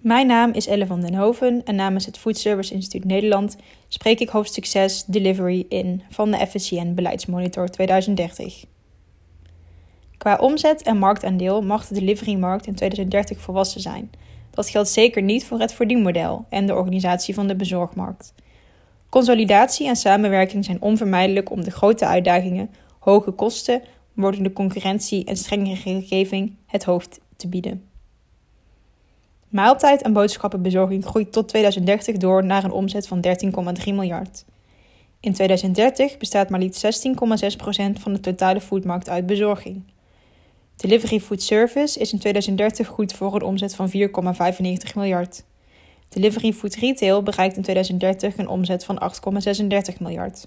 Mijn naam is Elle van den Hoven en namens het Food Service Instituut Nederland spreek ik hoofdstuk 6 Delivery in van de FSCN Beleidsmonitor 2030. Qua omzet en marktaandeel mag de deliverymarkt in 2030 volwassen zijn. Dat geldt zeker niet voor het verdienmodel en de organisatie van de bezorgmarkt. Consolidatie en samenwerking zijn onvermijdelijk om de grote uitdagingen, hoge kosten, wordende concurrentie en strengere regelgeving het hoofd te bieden. Maaltijd- en boodschappenbezorging groeit tot 2030 door naar een omzet van 13,3 miljard. In 2030 bestaat maar liefst 16,6% van de totale foodmarkt uit bezorging. Delivery Food Service is in 2030 goed voor een omzet van 4,95 miljard. Delivery Food Retail bereikt in 2030 een omzet van 8,36 miljard.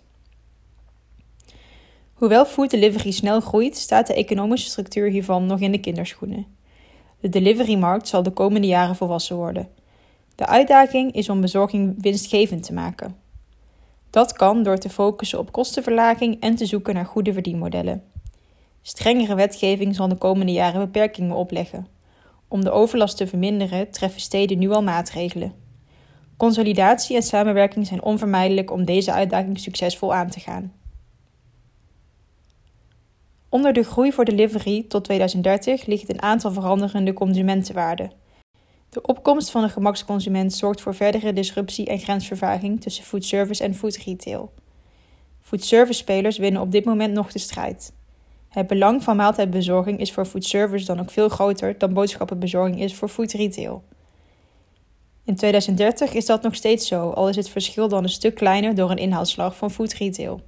Hoewel food delivery snel groeit, staat de economische structuur hiervan nog in de kinderschoenen. De deliverymarkt zal de komende jaren volwassen worden. De uitdaging is om bezorging winstgevend te maken. Dat kan door te focussen op kostenverlaging en te zoeken naar goede verdienmodellen. Strengere wetgeving zal de komende jaren beperkingen opleggen. Om de overlast te verminderen treffen steden nu al maatregelen. Consolidatie en samenwerking zijn onvermijdelijk om deze uitdaging succesvol aan te gaan. Onder de groei voor delivery tot 2030 ligt een aantal veranderende consumentenwaarden. De opkomst van de gemaksconsument zorgt voor verdere disruptie en grensvervaging tussen foodservice en food retail. Foodservice-spelers winnen op dit moment nog de strijd. Het belang van maaltijdbezorging is voor foodservice dan ook veel groter dan boodschappenbezorging is voor food retail. In 2030 is dat nog steeds zo, al is het verschil dan een stuk kleiner door een inhaalslag van food retail.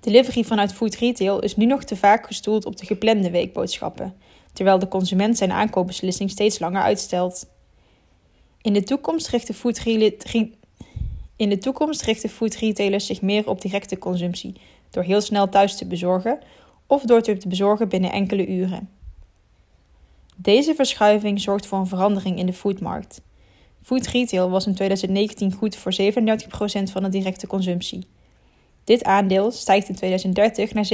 Delivery vanuit food retail is nu nog te vaak gestoeld op de geplande weekboodschappen, terwijl de consument zijn aankoopbeslissing steeds langer uitstelt. In de toekomst richten food, toekomst food retailers zich meer op directe consumptie, door heel snel thuis te bezorgen of door te bezorgen binnen enkele uren. Deze verschuiving zorgt voor een verandering in de foodmarkt. Food retail was in 2019 goed voor 37% van de directe consumptie. Dit aandeel stijgt in 2030 naar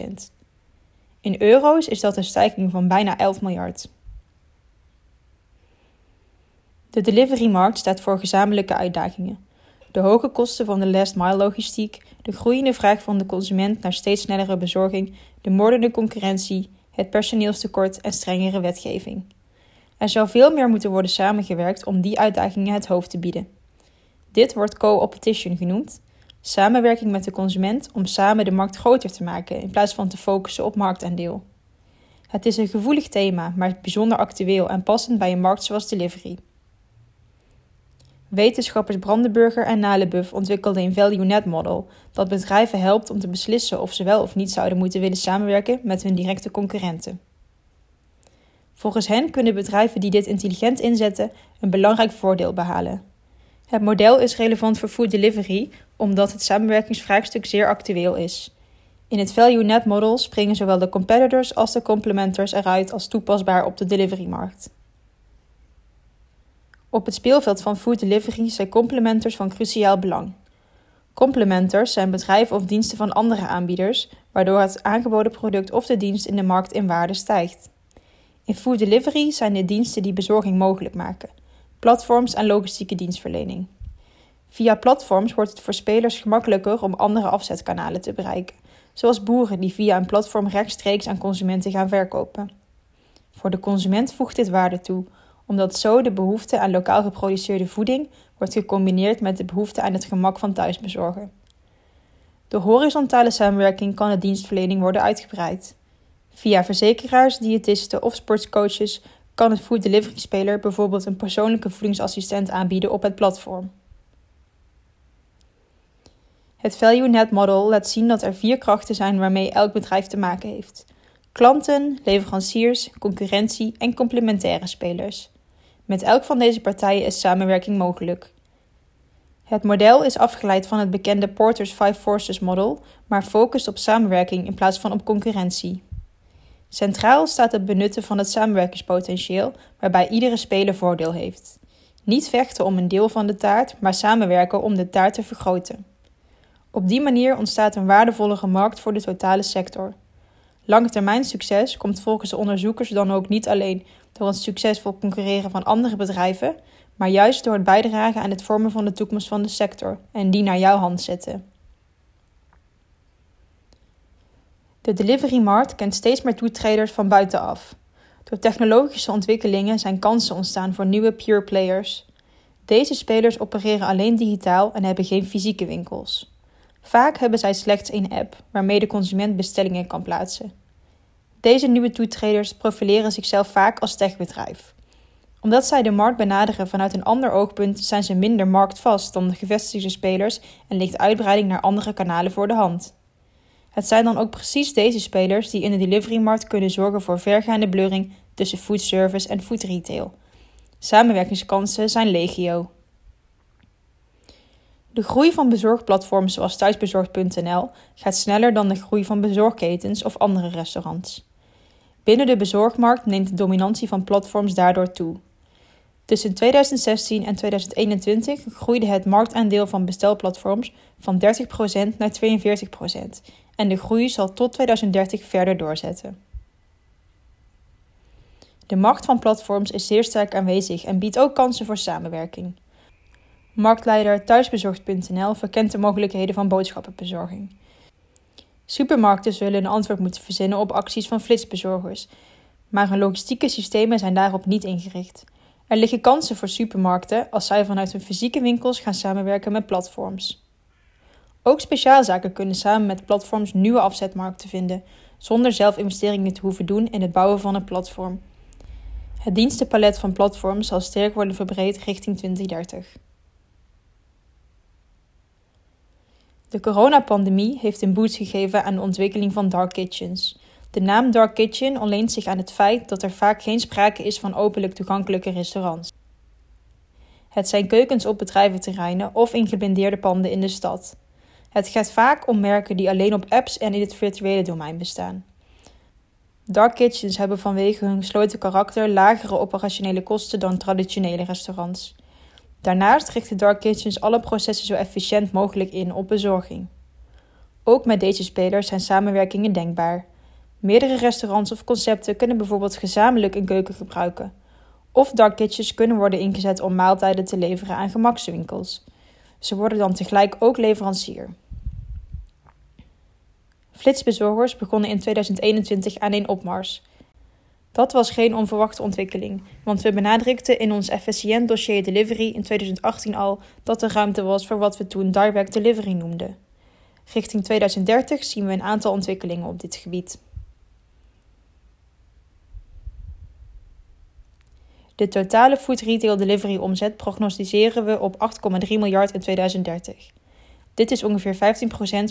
47%. In euro's is dat een stijging van bijna 11 miljard. De deliverymarkt staat voor gezamenlijke uitdagingen. De hoge kosten van de last mile logistiek, de groeiende vraag van de consument naar steeds snellere bezorging, de moordende concurrentie, het personeelstekort en strengere wetgeving. Er zou veel meer moeten worden samengewerkt om die uitdagingen het hoofd te bieden. Dit wordt co-opetition genoemd Samenwerking met de consument om samen de markt groter te maken in plaats van te focussen op marktaandeel. Het is een gevoelig thema, maar bijzonder actueel en passend bij een markt zoals delivery. Wetenschappers Brandenburger en Nalebuff ontwikkelden een Value Net Model dat bedrijven helpt om te beslissen of ze wel of niet zouden moeten willen samenwerken met hun directe concurrenten. Volgens hen kunnen bedrijven die dit intelligent inzetten een belangrijk voordeel behalen. Het model is relevant voor food delivery omdat het samenwerkingsvraagstuk zeer actueel is. In het Value Net Model springen zowel de competitors als de complementors eruit als toepasbaar op de deliverymarkt. Op het speelveld van food delivery zijn complementors van cruciaal belang. Complementors zijn bedrijven of diensten van andere aanbieders, waardoor het aangeboden product of de dienst in de markt in waarde stijgt. In food delivery zijn dit diensten die bezorging mogelijk maken, platforms en logistieke dienstverlening. Via platforms wordt het voor spelers gemakkelijker om andere afzetkanalen te bereiken, zoals boeren die via een platform rechtstreeks aan consumenten gaan verkopen. Voor de consument voegt dit waarde toe, omdat zo de behoefte aan lokaal geproduceerde voeding wordt gecombineerd met de behoefte aan het gemak van thuisbezorgen. Door horizontale samenwerking kan de dienstverlening worden uitgebreid. Via verzekeraars, diëtisten of sportscoaches kan het food delivery speler bijvoorbeeld een persoonlijke voedingsassistent aanbieden op het platform. Het Value Net Model laat zien dat er vier krachten zijn waarmee elk bedrijf te maken heeft: klanten, leveranciers, concurrentie en complementaire spelers. Met elk van deze partijen is samenwerking mogelijk. Het model is afgeleid van het bekende Porter's Five Forces Model, maar focust op samenwerking in plaats van op concurrentie. Centraal staat het benutten van het samenwerkingspotentieel, waarbij iedere speler voordeel heeft. Niet vechten om een deel van de taart, maar samenwerken om de taart te vergroten. Op die manier ontstaat een waardevollere markt voor de totale sector. Langetermijn succes komt volgens de onderzoekers dan ook niet alleen door het succesvol concurreren van andere bedrijven, maar juist door het bijdragen aan het vormen van de toekomst van de sector en die naar jouw hand zetten. De deliverymarkt kent steeds meer toetreders van buitenaf. Door technologische ontwikkelingen zijn kansen ontstaan voor nieuwe pure players. Deze spelers opereren alleen digitaal en hebben geen fysieke winkels. Vaak hebben zij slechts één app waarmee de consument bestellingen kan plaatsen. Deze nieuwe toetreders profileren zichzelf vaak als techbedrijf. Omdat zij de markt benaderen vanuit een ander oogpunt, zijn ze minder marktvast dan de gevestigde spelers en ligt uitbreiding naar andere kanalen voor de hand. Het zijn dan ook precies deze spelers die in de deliverymarkt kunnen zorgen voor vergaande blurring tussen foodservice en foodretail. Samenwerkingskansen zijn legio. De groei van bezorgplatforms zoals thuisbezorgd.nl gaat sneller dan de groei van bezorgketens of andere restaurants. Binnen de bezorgmarkt neemt de dominantie van platforms daardoor toe. Tussen 2016 en 2021 groeide het marktaandeel van bestelplatforms van 30% naar 42% en de groei zal tot 2030 verder doorzetten. De macht van platforms is zeer sterk aanwezig en biedt ook kansen voor samenwerking. Marktleider thuisbezorgd.nl verkent de mogelijkheden van boodschappenbezorging. Supermarkten zullen een antwoord moeten verzinnen op acties van flitsbezorgers, maar hun logistieke systemen zijn daarop niet ingericht. Er liggen kansen voor supermarkten als zij vanuit hun fysieke winkels gaan samenwerken met platforms. Ook speciaalzaken kunnen samen met platforms nieuwe afzetmarkten vinden, zonder zelf investeringen te hoeven doen in het bouwen van een platform. Het dienstenpalet van platforms zal sterk worden verbreed richting 2030. De coronapandemie heeft een boost gegeven aan de ontwikkeling van dark kitchens. De naam dark kitchen ontleent zich aan het feit dat er vaak geen sprake is van openlijk toegankelijke restaurants. Het zijn keukens op bedrijventerreinen of in geblindeerde panden in de stad. Het gaat vaak om merken die alleen op apps en in het virtuele domein bestaan. Dark kitchens hebben vanwege hun gesloten karakter lagere operationele kosten dan traditionele restaurants. Daarnaast richten dark kitchens alle processen zo efficiënt mogelijk in op bezorging. Ook met deze spelers zijn samenwerkingen denkbaar. Meerdere restaurants of concepten kunnen bijvoorbeeld gezamenlijk een keuken gebruiken. Of dark kitchens kunnen worden ingezet om maaltijden te leveren aan gemakswinkels. Ze worden dan tegelijk ook leverancier. Flitsbezorgers begonnen in 2021 aan een opmars. Dat was geen onverwachte ontwikkeling, want we benadrukten in ons efficiënt dossier Delivery in 2018 al dat er ruimte was voor wat we toen Direct Delivery noemden. Richting 2030 zien we een aantal ontwikkelingen op dit gebied. De totale food retail delivery omzet prognosticeren we op 8,3 miljard in 2030. Dit is ongeveer 15%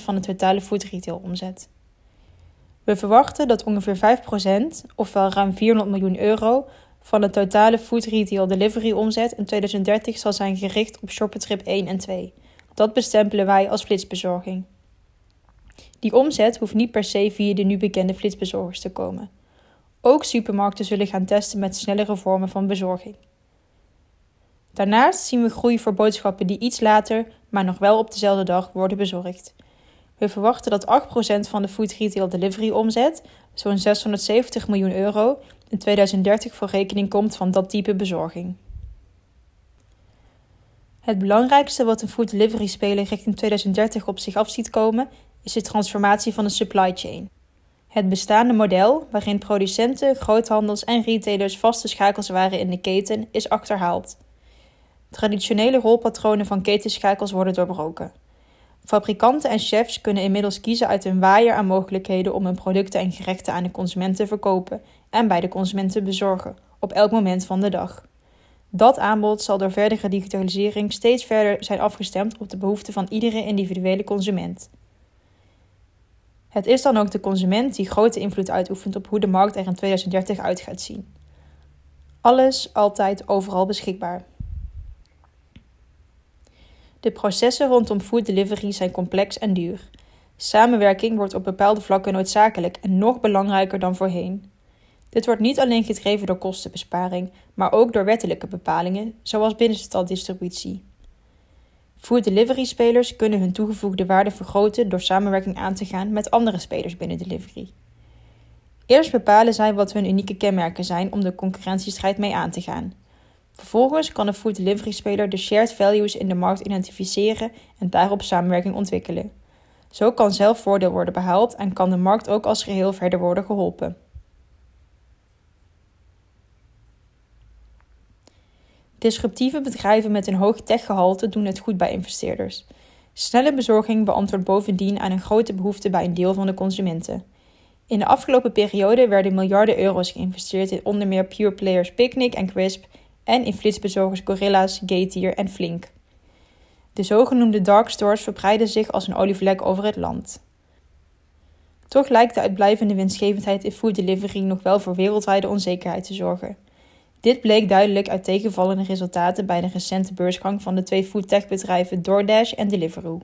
van de totale food retail omzet. We verwachten dat ongeveer 5%, ofwel ruim 400 miljoen euro, van de totale food retail delivery omzet in 2030 zal zijn gericht op shoppertrip 1 en 2. Dat bestempelen wij als flitsbezorging. Die omzet hoeft niet per se via de nu bekende flitsbezorgers te komen. Ook supermarkten zullen gaan testen met snellere vormen van bezorging. Daarnaast zien we groei voor boodschappen die iets later, maar nog wel op dezelfde dag, worden bezorgd. We verwachten dat 8% van de food retail delivery omzet, zo'n 670 miljoen euro, in 2030 voor rekening komt van dat type bezorging. Het belangrijkste wat een food delivery speler richting 2030 op zich af ziet komen, is de transformatie van de supply chain. Het bestaande model, waarin producenten, groothandels en retailers vaste schakels waren in de keten, is achterhaald. Traditionele rolpatronen van ketenschakels worden doorbroken. Fabrikanten en chefs kunnen inmiddels kiezen uit een waaier aan mogelijkheden om hun producten en gerechten aan de consument te verkopen en bij de consument te bezorgen, op elk moment van de dag. Dat aanbod zal door verdere digitalisering steeds verder zijn afgestemd op de behoeften van iedere individuele consument. Het is dan ook de consument die grote invloed uitoefent op hoe de markt er in 2030 uit gaat zien. Alles altijd overal beschikbaar. De processen rondom food delivery zijn complex en duur. Samenwerking wordt op bepaalde vlakken noodzakelijk en nog belangrijker dan voorheen. Dit wordt niet alleen gedreven door kostenbesparing, maar ook door wettelijke bepalingen, zoals binnenstaddistributie. Food delivery spelers kunnen hun toegevoegde waarde vergroten door samenwerking aan te gaan met andere spelers binnen delivery. Eerst bepalen zij wat hun unieke kenmerken zijn om de concurrentiestrijd mee aan te gaan. Vervolgens kan een food delivery speler de shared values in de markt identificeren en daarop samenwerking ontwikkelen. Zo kan zelf voordeel worden behaald en kan de markt ook als geheel verder worden geholpen. Disruptieve bedrijven met een hoog techgehalte doen het goed bij investeerders. Snelle bezorging beantwoordt bovendien aan een grote behoefte bij een deel van de consumenten. In de afgelopen periode werden miljarden euro's geïnvesteerd in onder meer pure players Picnic en Crisp en in flitsbezorgers Gorilla's, Getir en Flink. De zogenoemde dark stores verbreiden zich als een olievlek over het land. Toch lijkt de uitblijvende winstgevendheid in food delivery nog wel voor wereldwijde onzekerheid te zorgen. Dit bleek duidelijk uit tegenvallende resultaten bij de recente beursgang van de twee foodtechbedrijven DoorDash en Deliveroo.